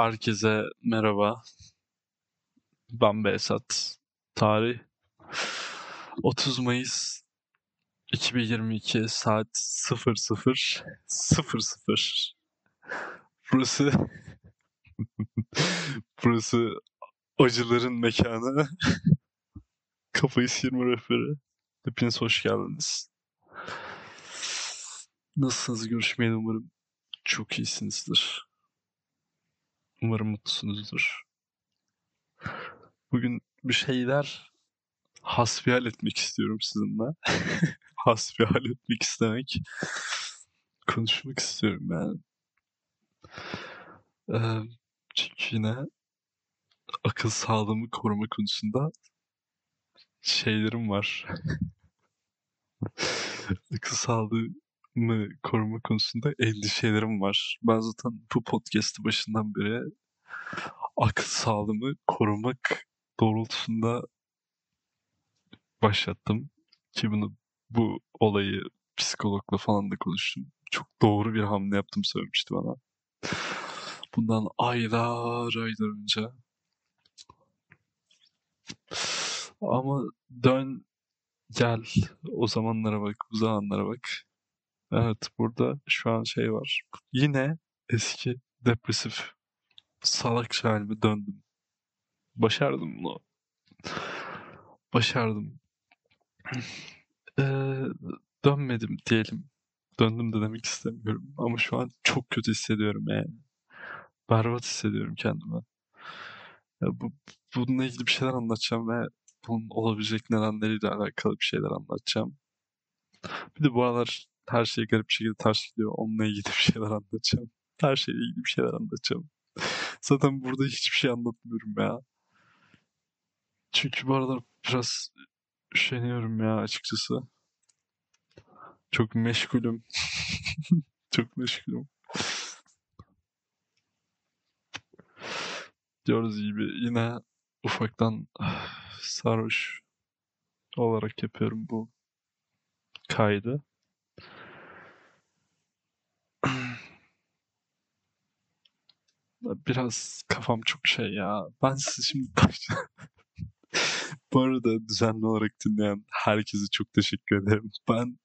Herkese merhaba. Ben Behzat. Tarih 30 Mayıs 2022 saat 00 00. Burası burası acıların mekanı. Kafayı sıyırma rehberi. Hepiniz hoş geldiniz. Nasılsınız görüşmeyeli umarım çok iyisinizdir. Umarım mutlusunuzdur. Bugün bir şeyler hasbihal etmek istiyorum sizinle. hasbihal etmek istemek. Konuşmak istiyorum yani. Ee, çünkü yine akıl sağlığımı koruma konusunda şeylerim var. akıl sağlığımı koruma konusunda endişelerim var. Ben zaten bu podcast'ı başından beri akıl sağlığımı korumak doğrultusunda başlattım. Ki bunu bu olayı psikologla falan da konuştum. Çok doğru bir hamle yaptım söylemişti bana. Bundan aylar aylar önce. Ama dön gel o zamanlara bak, bu zamanlara bak. Evet burada şu an şey var. Yine eski depresif salak halime döndüm. Başardım bunu. Başardım. Ee, dönmedim diyelim. Döndüm de demek istemiyorum. Ama şu an çok kötü hissediyorum yani. Berbat hissediyorum kendimi. Ya bu, bununla ilgili bir şeyler anlatacağım ve bunun olabilecek nedenleriyle alakalı bir şeyler anlatacağım. Bir de bu aralar her şey garip bir şekilde gidiyor. Onunla ilgili bir şeyler anlatacağım. Her şeyle ilgili bir şeyler anlatacağım. Zaten burada hiçbir şey anlatmıyorum ya. Çünkü bu aralar biraz üşeniyorum ya açıkçası. Çok meşgulüm. Çok meşgulüm. Diyoruz gibi yine ufaktan sarhoş olarak yapıyorum bu kaydı. Biraz kafam çok şey ya. Ben sizi şimdi Bu arada düzenli olarak dinleyen herkese çok teşekkür ederim. Ben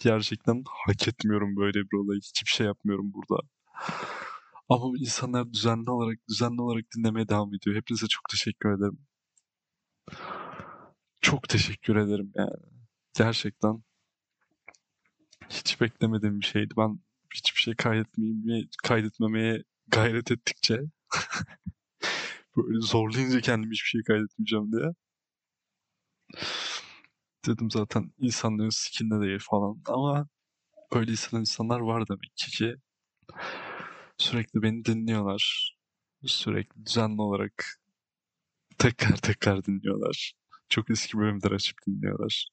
gerçekten hak etmiyorum böyle bir olayı. Hiçbir şey yapmıyorum burada. Ama insanlar düzenli olarak düzenli olarak dinlemeye devam ediyor. Hepinize çok teşekkür ederim. Çok teşekkür ederim yani. Gerçekten hiç beklemediğim bir şeydi. Ben hiçbir şey kaydetmeyeyim, kaydetmemeye gayret ettikçe böyle zorlayınca kendimi hiçbir şey kaydetmeyeceğim diye. Dedim zaten insanların sikinde değil falan ama böyle hisseden insanlar var demek ki ki sürekli beni dinliyorlar. Sürekli düzenli olarak tekrar tekrar dinliyorlar. Çok eski bölümler açıp dinliyorlar.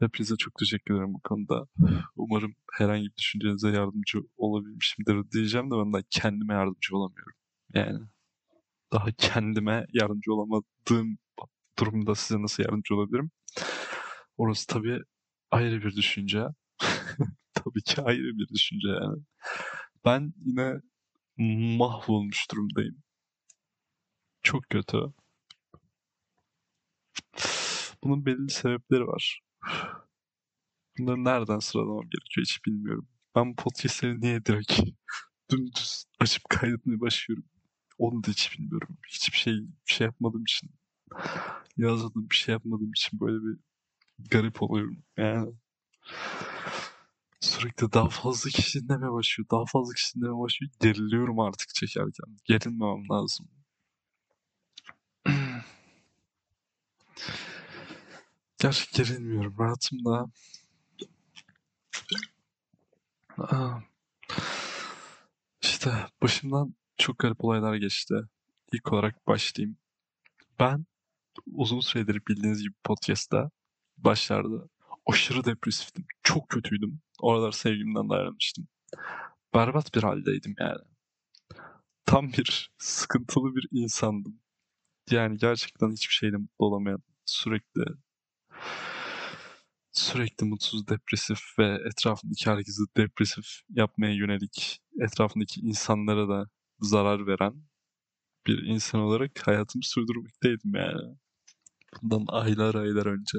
Hepinize çok teşekkür ederim bu konuda. Umarım herhangi bir düşüncenize yardımcı olabilmişimdir diyeceğim de ben de kendime yardımcı olamıyorum. Yani daha kendime yardımcı olamadığım durumda size nasıl yardımcı olabilirim? Orası tabii ayrı bir düşünce. tabii ki ayrı bir düşünce yani. Ben yine mahvolmuş durumdayım. Çok kötü. Bunun belli sebepleri var. Bunları nereden sıralamam gerekiyor hiç bilmiyorum. Ben podcastleri niye direkt dümdüz açıp kaydetmeye başlıyorum. Onu da hiç bilmiyorum. Hiçbir şey bir şey yapmadığım için yazmadığım bir şey yapmadığım için böyle bir garip oluyorum. Yani sürekli daha fazla kişi dinlemeye başlıyor. Daha fazla kişi dinlemeye başlıyor. Geriliyorum artık çekerken. Gerilmemem lazım. Gerçi gerilmiyorum. Rahatım da. İşte başımdan çok garip olaylar geçti. İlk olarak başlayayım. Ben uzun süredir bildiğiniz gibi podcast'ta başlarda aşırı depresiftim. Çok kötüydüm. Oralar sevgimden de ayrılmıştım. Berbat bir haldeydim yani. Tam bir sıkıntılı bir insandım. Yani gerçekten hiçbir şeyle mutlu olamayan, sürekli sürekli mutsuz, depresif ve etrafındaki herkesi depresif yapmaya yönelik, etrafındaki insanlara da zarar veren bir insan olarak hayatımı sürdürmekteydim yani. Bundan aylar aylar önce.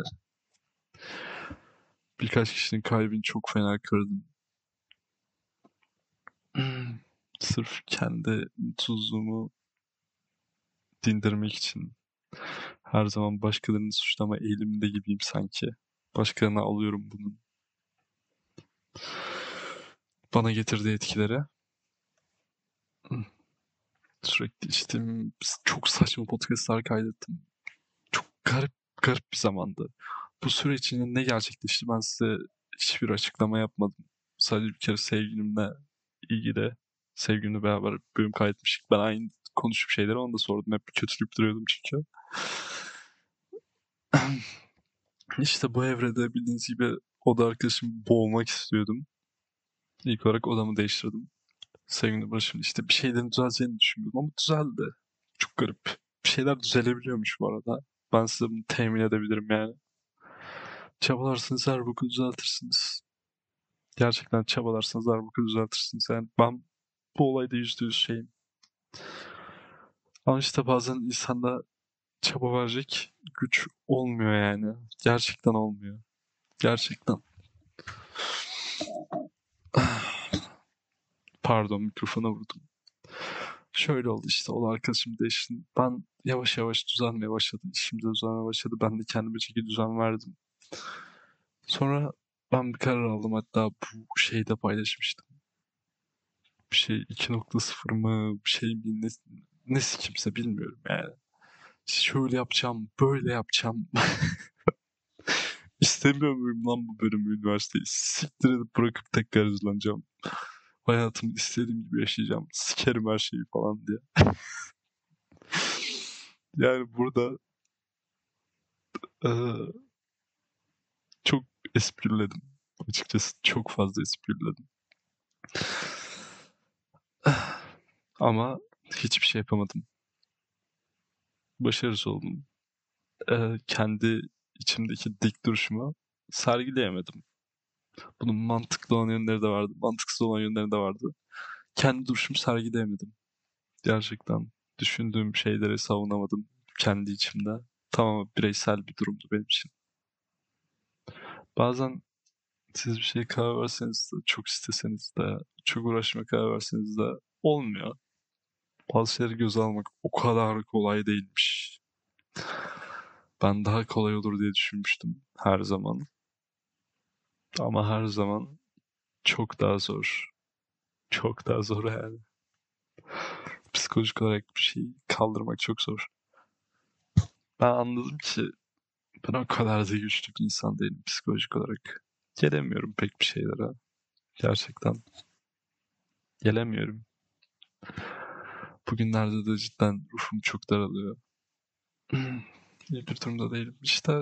Birkaç kişinin kalbini çok fena kırdım. Sırf kendi mutsuzluğumu dindirmek için her zaman başkalarını suçlama eğiliminde gibiyim sanki. Başkalarına alıyorum bunun. Bana getirdiği etkileri. Sürekli içtiğim çok saçma podcastlar kaydettim. Çok garip garip bir zamandı. Bu süre içinde ne gerçekleşti ben size hiçbir açıklama yapmadım. Sadece bir kere sevgilimle ilgili sevgilimle beraber bölüm kaydetmiştik. Ben aynı konuşup şeyleri onu da sordum. Hep kötülüp duruyordum çünkü. İşte bu evrede bildiğiniz gibi oda arkadaşımı boğmak istiyordum. İlk olarak odamı değiştirdim. Sevgili Barış'ın işte bir şeylerin düzeleceğini düşünüyordum ama düzeldi. Çok garip. Bir şeyler düzelebiliyormuş bu arada. Ben size bunu temin edebilirim yani. Çabalarsanız her boku düzeltirsiniz. Gerçekten çabalarsanız her boku düzeltirsiniz. Yani ben bu olayda yüzde yüz şeyim. Ama işte bazen insanda çaba verecek güç olmuyor yani. Gerçekten olmuyor. Gerçekten. Pardon mikrofona vurdum. Şöyle oldu işte o arkadaşım değişti. Ben yavaş yavaş düzelmeye başladım. İşim de düzelmeye başladı. Ben de kendime çeki düzen verdim. Sonra ben bir karar aldım. Hatta bu şeyde paylaşmıştım. Bir şey 2.0 mı bir şey mi ne, nesi kimse bilmiyorum yani. Şöyle yapacağım, böyle yapacağım. İstemiyor muyum lan bu bölümü üniversiteyi? Siktir edip bırakıp tekrar hazırlanacağım. Hayatımı istediğim gibi yaşayacağım. Sikerim her şeyi falan diye. yani burada e, çok espriledim. Açıkçası çok fazla espriledim. Ama hiçbir şey yapamadım. Başarısız oldum. Ee, kendi içimdeki dik duruşumu sergileyemedim. Bunun mantıklı olan yönleri de vardı, mantıksız olan yönleri de vardı. Kendi duruşumu sergileyemedim. Gerçekten düşündüğüm şeyleri savunamadım kendi içimde. Tamam bireysel bir durumdu benim için. Bazen siz bir şeye karar verseniz de, çok isteseniz de, çok uğraşmaya karar verseniz de olmuyor. Bazı şeyleri göze almak o kadar kolay değilmiş. Ben daha kolay olur diye düşünmüştüm her zaman. Ama her zaman çok daha zor. Çok daha zor yani. Psikolojik olarak bir şeyi kaldırmak çok zor. Ben anladım ki ben o kadar da güçlü bir insan değilim psikolojik olarak. Gelemiyorum pek bir şeylere. Gerçekten. Gelemiyorum. Bugünlerde de cidden ruhum çok daralıyor. İyi bir durumda değilim. İşte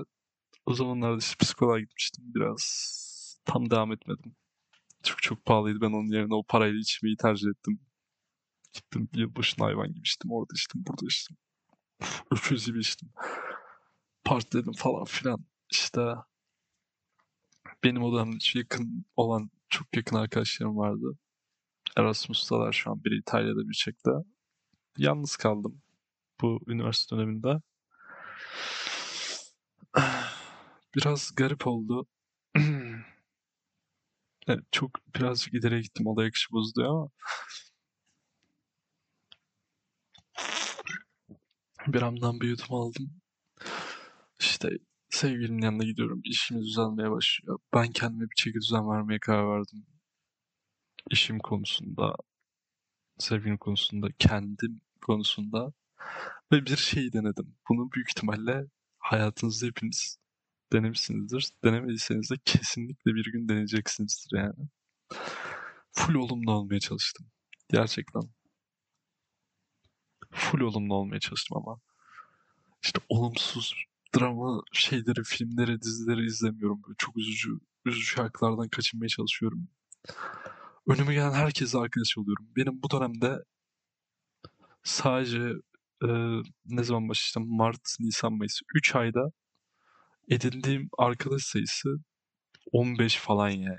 o zamanlarda işte psikoloğa gitmiştim biraz. Tam devam etmedim. Çok çok pahalıydı. Ben onun yerine o parayla içmeyi tercih ettim. Gittim yılbaşına hayvan gibi içtim. Orada içtim, burada içtim. Öküz gibi içtim. Partiledim falan filan. İşte benim odamda yakın olan çok yakın arkadaşlarım vardı. Erasmus'talar şu an. Biri İtalya'da bir Çek'te. Yalnız kaldım bu üniversite döneminde. Biraz garip oldu. evet, çok birazcık ileriye gittim. Olay akışı bozdu ama bir amdan bir yudum aldım. İşte sevgilimin yanına gidiyorum. İşimiz düzelmeye başlıyor. Ben kendime bir çeki düzen vermeye karar verdim. İşim konusunda, sevgilim konusunda, kendim konusunda ve bir şey denedim. Bunu büyük ihtimalle hayatınızda hepiniz denemişsinizdir. Denemediyseniz de kesinlikle bir gün deneyeceksinizdir yani. Full olumlu olmaya çalıştım. Gerçekten. Full olumlu olmaya çalıştım ama işte olumsuz drama şeyleri, filmleri, dizileri izlemiyorum. Böyle çok üzücü, üzücü şarkılardan kaçınmaya çalışıyorum. Önüme gelen herkesle arkadaş oluyorum. Benim bu dönemde sadece e, ne zaman başladım? Mart, Nisan, Mayıs. 3 ayda edindiğim arkadaş sayısı 15 falan yani.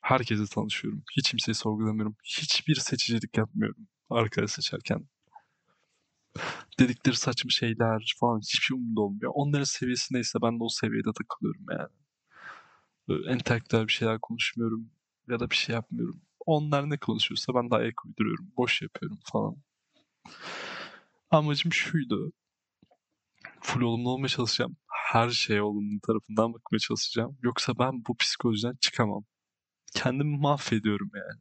Herkese tanışıyorum. Hiç kimseyi sorgulamıyorum. Hiçbir seçicilik yapmıyorum arkadaş seçerken. Dedikleri saçma şeyler falan hiçbir şey umurumda olmuyor. Onların seviyesi neyse ben de o seviyede takılıyorum yani. Böyle entelektüel bir şeyler konuşmuyorum ya da bir şey yapmıyorum. Onlar ne konuşuyorsa ben de ayak uyduruyorum. Boş yapıyorum falan. Amacım şuydu. Full olumlu olmaya çalışacağım. Her şeye olumlu tarafından bakmaya çalışacağım. Yoksa ben bu psikolojiden çıkamam. Kendimi mahvediyorum yani.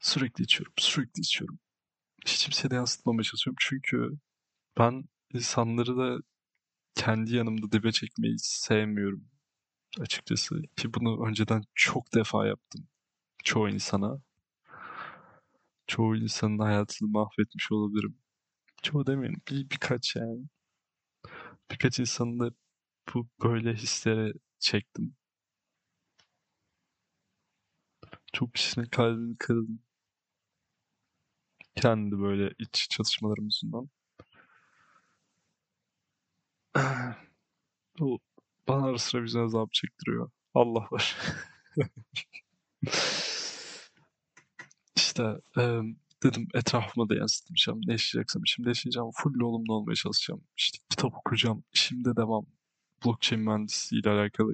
Sürekli içiyorum, sürekli içiyorum. Hiç kimseye de yansıtmamaya çalışıyorum. Çünkü ben insanları da kendi yanımda dibe çekmeyi sevmiyorum açıkçası. Ki bunu önceden çok defa yaptım. Çoğu insana. Çoğu insanın hayatını mahvetmiş olabilirim. Çoğu demeyelim. Bir, birkaç yani. Birkaç insanın da bu böyle hislere çektim. Çok kişinin kalbini kırdım. Kendi böyle iç çatışmalarım yüzünden. O bana ara sıra vicdan azabı çektiriyor. Allah var. işte e, dedim etrafıma da yansıtmayacağım. Ne yaşayacaksam şimdi yaşayacağım. Full olumlu olmaya çalışacağım. İşte kitap okuyacağım. Şimdi devam. Blockchain mühendisliği ile alakalı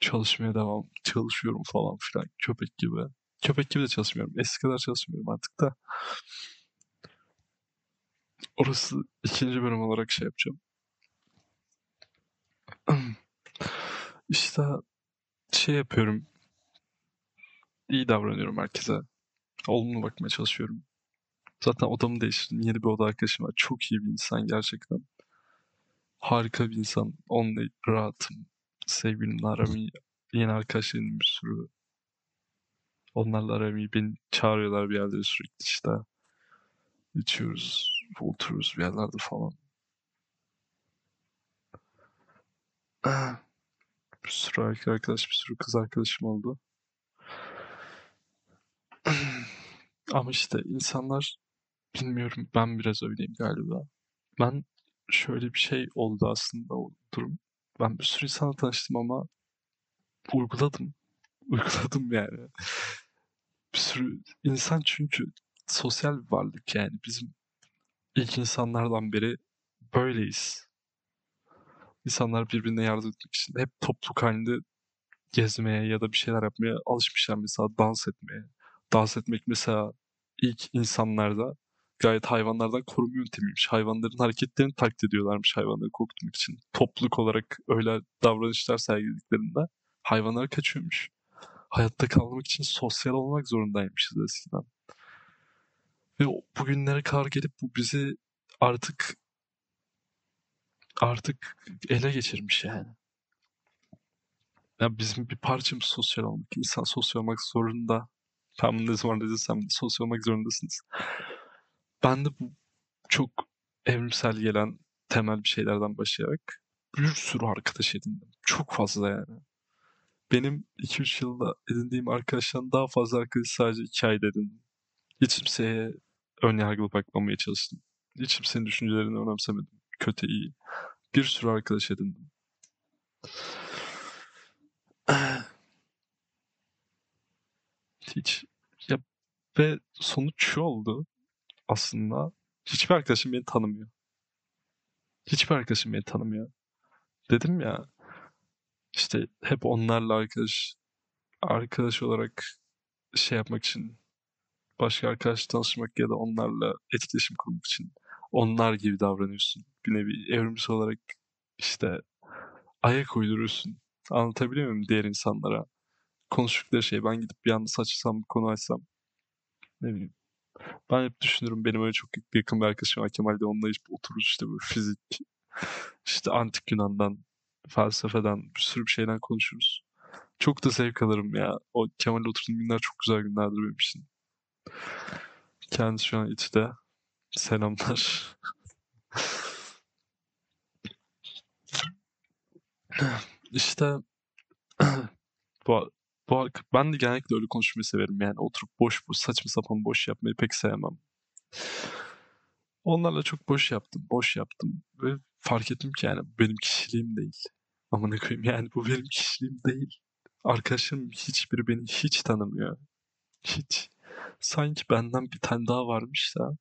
çalışmaya devam. Çalışıyorum falan filan. Köpek gibi. Köpek gibi de çalışmıyorum. Eski kadar çalışmıyorum artık da. Orası ikinci bölüm olarak şey yapacağım. İşte şey yapıyorum. İyi davranıyorum herkese. Olumlu bakmaya çalışıyorum. Zaten odamı değiştirdim. Yeni bir oda arkadaşım var. Çok iyi bir insan gerçekten. Harika bir insan. Onunla rahatım. Sevgilimle aram iyi. Yeni arkadaşlarım bir sürü. Onlarla aram iyi. Beni çağırıyorlar bir yerlere sürekli işte. İçiyoruz. Oturuyoruz bir yerlerde falan. Bir sürü erkek arkadaş, bir sürü kız arkadaşım oldu. Ama işte insanlar bilmiyorum ben biraz öyleyim galiba. Ben şöyle bir şey oldu aslında o durum. Ben bir sürü insanla tanıştım ama uyguladım. Uyguladım yani. Bir sürü insan çünkü sosyal bir varlık yani. Bizim ilk insanlardan beri böyleyiz. İnsanlar birbirine yardım etmek için hep topluluk halinde gezmeye ya da bir şeyler yapmaya alışmışlar mesela dans etmeye. Dans etmek mesela ilk insanlarda gayet hayvanlardan koruma yöntemiymiş. Hayvanların hareketlerini taklit ediyorlarmış hayvanları korkutmak için. Topluluk olarak öyle davranışlar sergilediklerinde hayvanlar kaçıyormuş. Hayatta kalmak için sosyal olmak zorundaymışız eskiden. Ve bugünlere kadar gelip bu bizi artık artık ele geçirmiş yani. Ya bizim bir parçamız sosyal olmak. İnsan sosyal olmak zorunda. Ben bunu ne zaman dediysem de sosyal olmak zorundasınız. Ben de bu çok evrimsel gelen temel bir şeylerden başlayarak bir sürü arkadaş edindim. Çok fazla yani. Benim 2-3 yılda edindiğim arkadaşlardan daha fazla arkadaş sadece 2 ayda edindim. Hiç kimseye ön yargılı bakmamaya çalıştım. Hiç kimsenin düşüncelerini önemsemedim. Kötü, iyi. Bir sürü arkadaş edindim. Hiç ve sonuç şu oldu aslında. Hiçbir arkadaşım beni tanımıyor. Hiçbir arkadaşım beni tanımıyor. Dedim ya işte hep onlarla arkadaş arkadaş olarak şey yapmak için başka arkadaş tanışmak ya da onlarla etkileşim kurmak için onlar gibi davranıyorsun. Bir nevi evrimsel olarak işte ayak uyduruyorsun. Anlatabiliyor muyum diğer insanlara? Konuştukları şey ben gidip bir anda saçsam bir konu açsam ne bileyim. Ben hep düşünürüm benim öyle çok yakın bir arkadaşım var Kemal'de onunla hiç otururuz işte böyle fizik işte antik Yunan'dan felsefeden bir sürü bir şeyden konuşuruz. Çok da zevk alırım ya. O Kemal'le oturduğum günler çok güzel günlerdir benim için. Kendisi şu an içte. Selamlar. İşte bu, bu ben de genellikle öyle konuşmayı severim yani oturup boş boş saçma sapan boş yapmayı pek sevmem. Onlarla çok boş yaptım, boş yaptım ve fark ettim ki yani benim kişiliğim değil. Amına koyayım yani bu benim kişiliğim değil. Arkadaşlarım hiçbiri beni hiç tanımıyor. Hiç. Sanki benden bir tane daha varmış da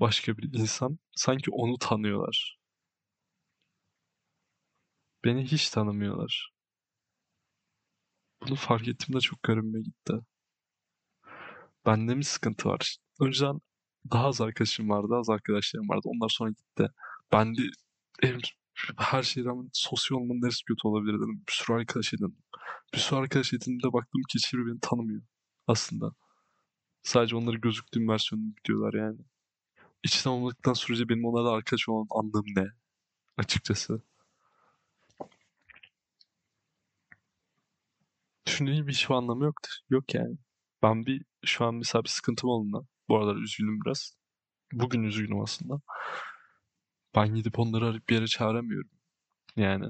başka bir insan sanki onu tanıyorlar. Beni hiç tanımıyorlar. Bunu fark ettiğimde çok garibime gitti. Bende mi sıkıntı var? Önceden daha az arkadaşım vardı, az arkadaşlarım vardı. Onlar sonra gitti. Ben de her şeye rağmen sosyal olmanın neresi kötü olabilir dedim. Bir sürü arkadaş edindim. Bir sürü arkadaş edindiğimde baktım ki hiçbiri beni tanımıyor aslında. Sadece onları gözüktüğüm versiyonunu biliyorlar yani. İçten olmadıktan sürece benim onlarla arkadaş olan anlamım ne? Açıkçası. Düşündüğüm bir hiçbir anlamı yoktur. Yok yani. Ben bir şu an mesela bir sıkıntım olduğunda. Bu aralar üzgünüm biraz. Bugün üzgünüm aslında. Ben gidip onları arayıp bir yere çağıramıyorum. Yani.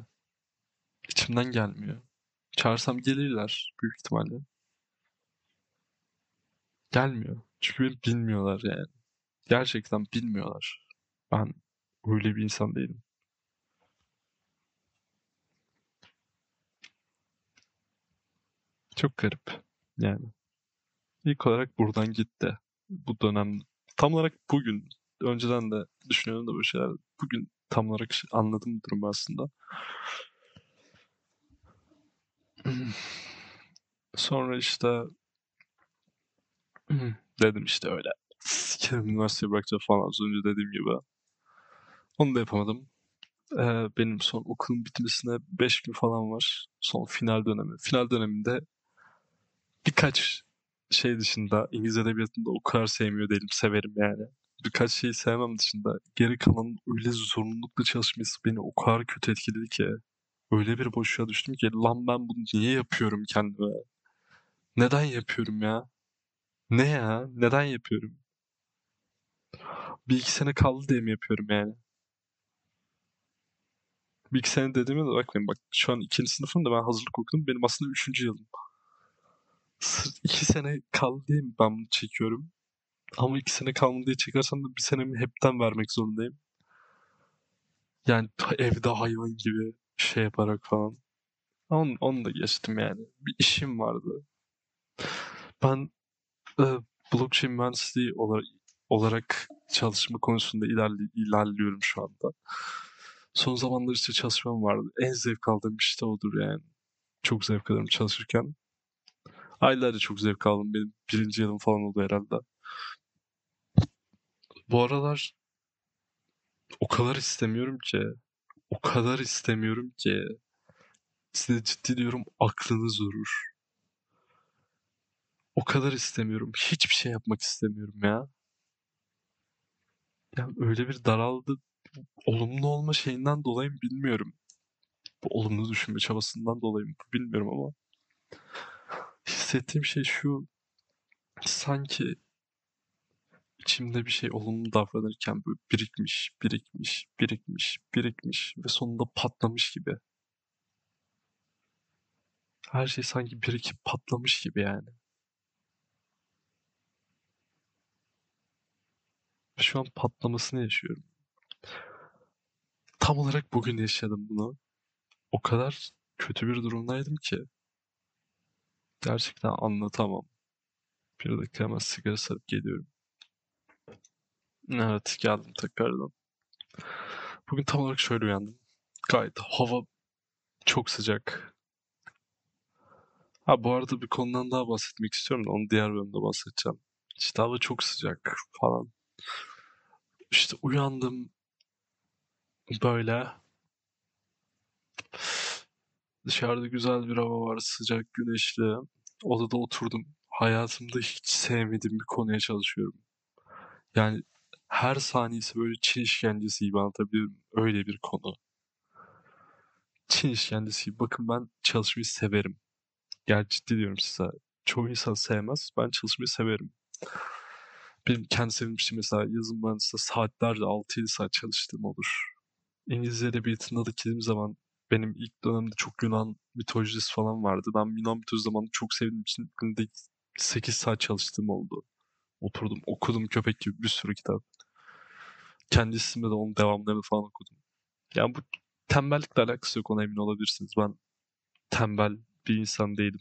içimden gelmiyor. Çağırsam gelirler büyük ihtimalle. Gelmiyor. Çünkü beni bilmiyorlar yani. Gerçekten bilmiyorlar. Ben öyle bir insan değilim. Çok garip. Yani. İlk olarak buradan gitti. Bu dönem tam olarak bugün önceden de düşünüyorum da bu şeyler. Bugün tam olarak anladım durumu aslında. Sonra işte dedim işte öyle sikerim üniversiteyi bırakacağım falan az önce dediğim gibi. Onu da yapamadım. Ee, benim son okulun bitmesine 5 gün falan var. Son final dönemi. Final döneminde birkaç şey dışında İngiliz edebiyatında o kadar sevmiyor değilim. Severim yani. Birkaç şeyi sevmem dışında geri kalan öyle zorunlulukla çalışması beni o kadar kötü etkiledi ki. Öyle bir boşluğa düştüm ki lan ben bunu niye yapıyorum kendime? Neden yapıyorum ya? Ne ya? Neden yapıyorum? Bir iki sene kaldı diye mi yapıyorum yani? Bir iki sene dediğime de bakmayın. Bak şu an ikinci sınıfım da ben hazırlık okudum. Benim aslında üçüncü yılım. Sırf iki sene kaldı ben bunu çekiyorum? Ama iki sene kalmadı diye çekersem de bir senemi hepten vermek zorundayım. Yani evde hayvan gibi şey yaparak falan. Onu, onu da geçtim yani. Bir işim vardı. Ben e, blockchain mühendisliği olarak, olarak çalışma konusunda ilerli, ilerliyorum şu anda. Son zamanlar işte çalışmam vardı. En zevk aldığım iş de odur yani. Çok zevk alırım çalışırken. Aylarca çok zevk aldım. Benim birinci yılım falan oldu herhalde. Bu aralar o kadar istemiyorum ki. O kadar istemiyorum ki. Size ciddi diyorum aklınız durur. O kadar istemiyorum. Hiçbir şey yapmak istemiyorum ya. Ya öyle bir daraldı. Olumlu olma şeyinden dolayı mı bilmiyorum. Bu olumlu düşünme çabasından dolayı mı bilmiyorum ama. Hissettiğim şey şu. Sanki içimde bir şey olumlu davranırken böyle birikmiş, birikmiş, birikmiş, birikmiş ve sonunda patlamış gibi. Her şey sanki birikip patlamış gibi yani. Şu an patlamasını yaşıyorum. Tam olarak bugün yaşadım bunu. O kadar kötü bir durumdaydım ki. Gerçekten anlatamam. Bir dakika hemen sigara sarıp geliyorum. Evet geldim tekrardan. Bugün tam olarak şöyle uyandım. Gayet hava çok sıcak. Ha bu arada bir konudan daha bahsetmek istiyorum da onu diğer bölümde bahsedeceğim. İşte hava çok sıcak falan. İşte uyandım böyle. Dışarıda güzel bir hava var, sıcak, güneşli. Odada oturdum. Hayatımda hiç sevmediğim bir konuya çalışıyorum. Yani her saniyesi böyle Çin işkencesi gibi anlatabiliyorum. Öyle bir konu. Çin işkencesi gibi. Bakın ben çalışmayı severim. Gel ciddi diyorum size. Çoğu insan sevmez. Ben çalışmayı severim. Benim kendi sevdiğim şey mesela yazım mühendisliğinde saatlerce 6-7 saat çalıştığım olur. İngilizce edebiyatında da gittiğim zaman benim ilk dönemde çok Yunan mitolojisi falan vardı. Ben Yunan mitolojisi zamanı çok sevdiğim için günde 8 saat çalıştığım oldu. Oturdum okudum köpek gibi bir sürü kitap. Kendi isimde de onun devamlarını falan okudum. Yani bu tembellikle alakası yok ona emin olabilirsiniz. Ben tembel bir insan değilim.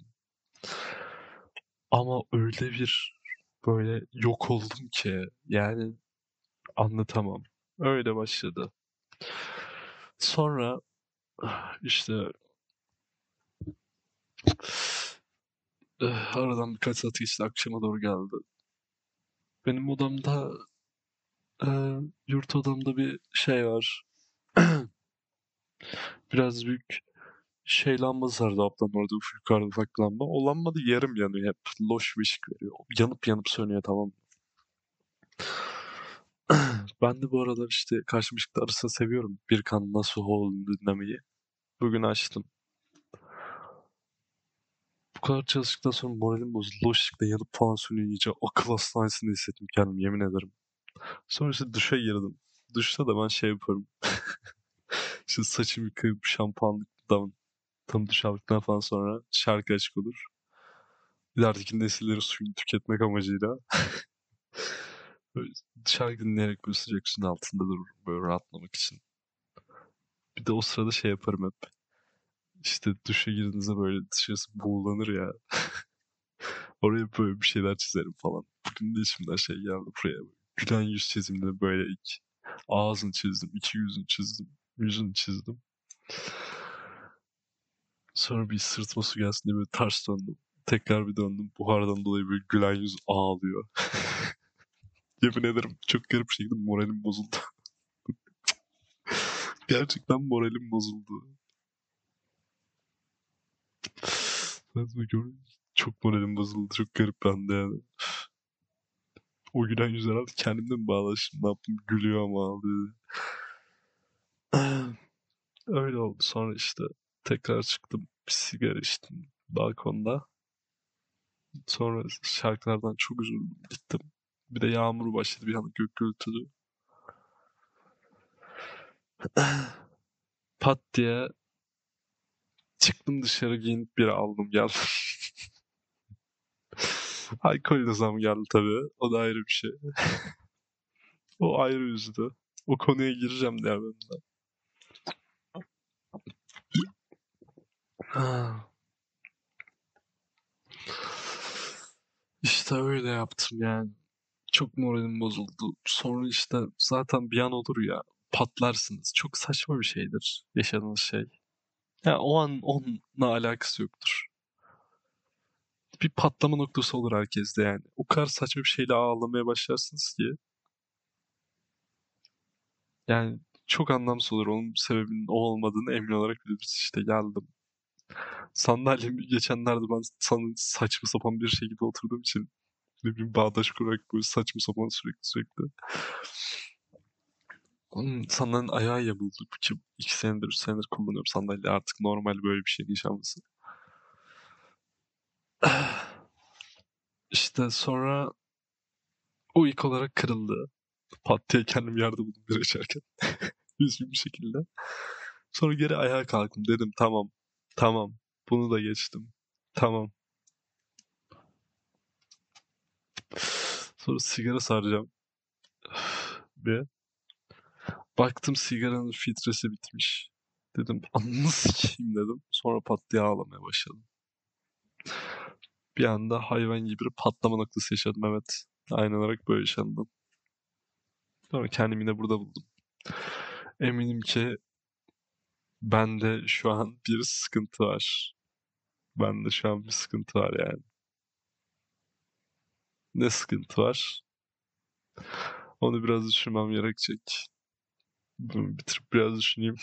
Ama öyle bir böyle yok oldum ki yani anlatamam. Öyle başladı. Sonra işte eh, aradan birkaç saat geçti akşama doğru geldi. Benim odamda e, yurt odamda bir şey var. Biraz büyük şey lambası vardı ablanın orada ufak yukarıda ufak lamba. O lamba yarım yanıyor hep. Loş bir ışık veriyor. Yanıp yanıp sönüyor tamam ben de bu aralar işte karşıma ışıkta arasını seviyorum. Bir kan nasıl olduğunu dinlemeyi. Bugün açtım. Bu kadar çalıştıktan sonra moralim bozuldu. Loş ışıkta yanıp sönüyor iyice. Akıl hastanesinde hissettim kendimi yemin ederim. Sonra işte duşa girdim. Duşta da ben şey yaparım. işte saçımı yıkayıp şampuanlıktan tam duş aldıktan falan sonra şarkı açık olur. İlerideki nesillerin suyunu tüketmek amacıyla şarkı dinleyerek böyle sıcak suyun altında dururum böyle rahatlamak için. Bir de o sırada şey yaparım hep. İşte duşa girdiğinizde böyle dışarısı buğulanır ya. Oraya böyle bir şeyler çizerim falan. Bugün de içimden şey geldi buraya. Gülen yüz çizimleri böyle ilk. Ağzını çizdim, iki yüzünü çizdim, yüzünü çizdim. Sonra bir sırtıma su gelsin diye böyle ters döndüm. Tekrar bir döndüm. Buhardan dolayı böyle gülen yüz ağlıyor. Yemin ederim çok garip bir şekilde moralim bozuldu. Gerçekten moralim bozuldu. De gördüm. Çok moralim bozuldu. Çok garip bende yani. O gülen yüz herhalde kendimle mi bağlaştım? Ne yaptım? Gülüyor ama ağlıyor. Öyle oldu. Sonra işte tekrar çıktım. Bir sigara içtim balkonda. Sonra şarkılardan çok üzüldüm. Gittim. Bir de yağmur başladı bir anda gök gürültülü. Pat diye çıktım dışarı giyinip biri aldım geldim. Alkol de zam geldi tabii. O da ayrı bir şey. o ayrı üzdü. O konuya gireceğim diğer bölümde. İşte öyle yaptım yani. Çok moralim bozuldu. Sonra işte zaten bir an olur ya patlarsınız. Çok saçma bir şeydir yaşadığınız şey. Yani o an onunla alakası yoktur. Bir patlama noktası olur herkeste yani. O kadar saçma bir şeyle ağlamaya başlarsınız ki. Yani çok anlamsız olur. Onun sebebinin o olmadığını emin olarak biliriz. İşte geldim. Sandalyemi geçenlerde ben sana saçma sapan bir şekilde oturduğum için ne bileyim bağdaş kurarak böyle saçma sapan sürekli sürekli. Sandalyenin ayağı yamuldu ki iki senedir, üç senedir kullanıyorum sandalye artık normal böyle bir şey yaşanması. İşte sonra o ilk olarak kırıldı. Pat diye kendim yerde buldum bir içerken. Üzgün bir şekilde. Sonra geri ayağa kalktım. Dedim tamam. Tamam. Bunu da geçtim. Tamam. Sonra sigara saracağım. Ve baktım sigaranın filtresi bitmiş. Dedim anını sikeyim dedim. Sonra pat diye ağlamaya başladım. Bir anda hayvan gibi bir patlama noktası yaşadım evet. Aynı olarak böyle yaşandım. Sonra kendimi de burada buldum. Eminim ki bende şu an bir sıkıntı var. Bende şu an bir sıkıntı var yani. Ne sıkıntı var? Onu biraz düşünmem gerekecek. Bunu bitirip biraz düşüneyim.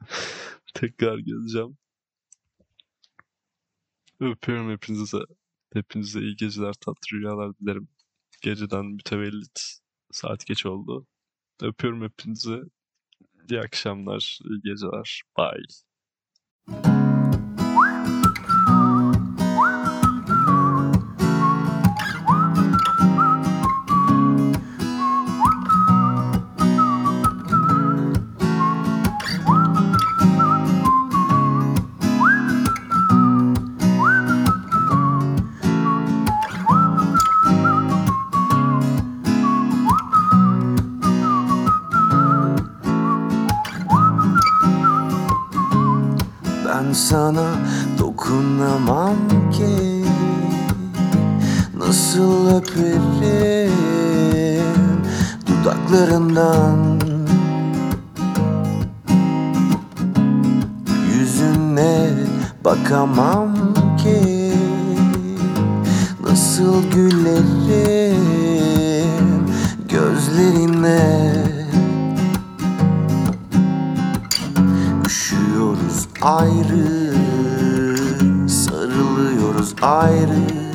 Tekrar geleceğim. Öpüyorum hepinize. Hepinize iyi geceler, tatlı rüyalar dilerim. Geceden mütevellit. Saat geç oldu. Öpüyorum hepinizi. İyi akşamlar, iyi geceler. Bye. Sana dokunamam ki. Nasıl öperim dudaklarından? Yüzüne bakamam ki. Nasıl gülerim gözlerine ayrı Sarılıyoruz ayrı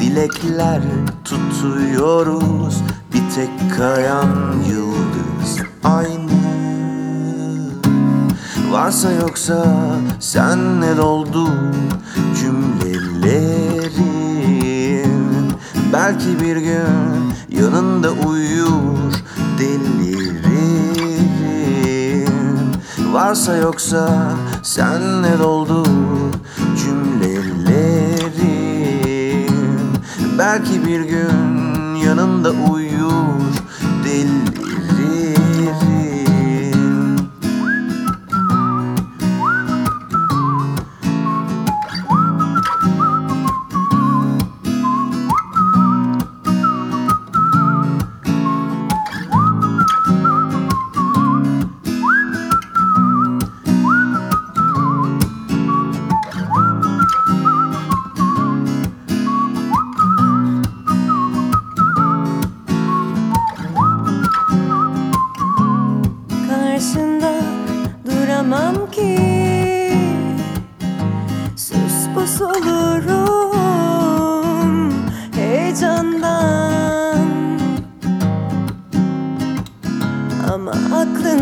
Dilekler tutuyoruz. Bir tek kayan yıldız aynı. Varsa yoksa senle doldu cümlelerim. Belki bir gün yanında uyur delirim Varsa yoksa senle doldu cümlelerim. Belki bir gün yanında uyur delirim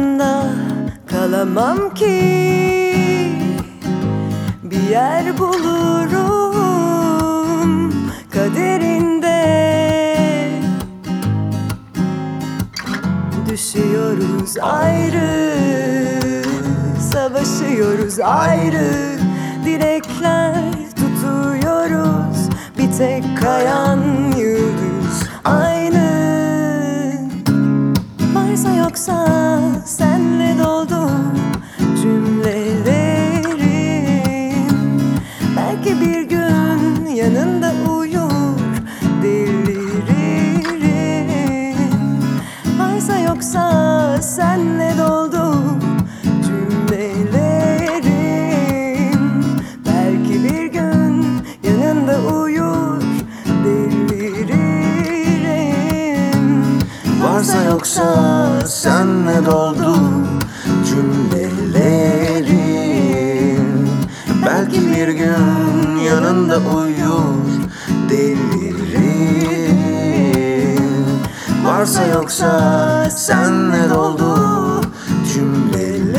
aklında kalamam ki. Bir yer bulurum kaderinde. Düşüyoruz ayrı Savaşıyoruz ayrı. Dilekler tutuyoruz Bir tek kayan yıldız aynı. Varsa yoksa doldu cümlelerim. Belki bir gün yanında uyur deliririm. Varsa yoksa senle doldu cümlelerim. Belki bir gün yanında uyur deliririm. Varsa yoksa senle doldu cümlelerim. Belki bir gün yanında uyur delirim Varsa yoksa senle doldu cümlelerim.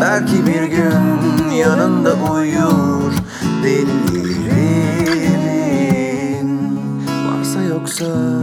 Belki bir gün yanında uyur delirim Varsa yoksa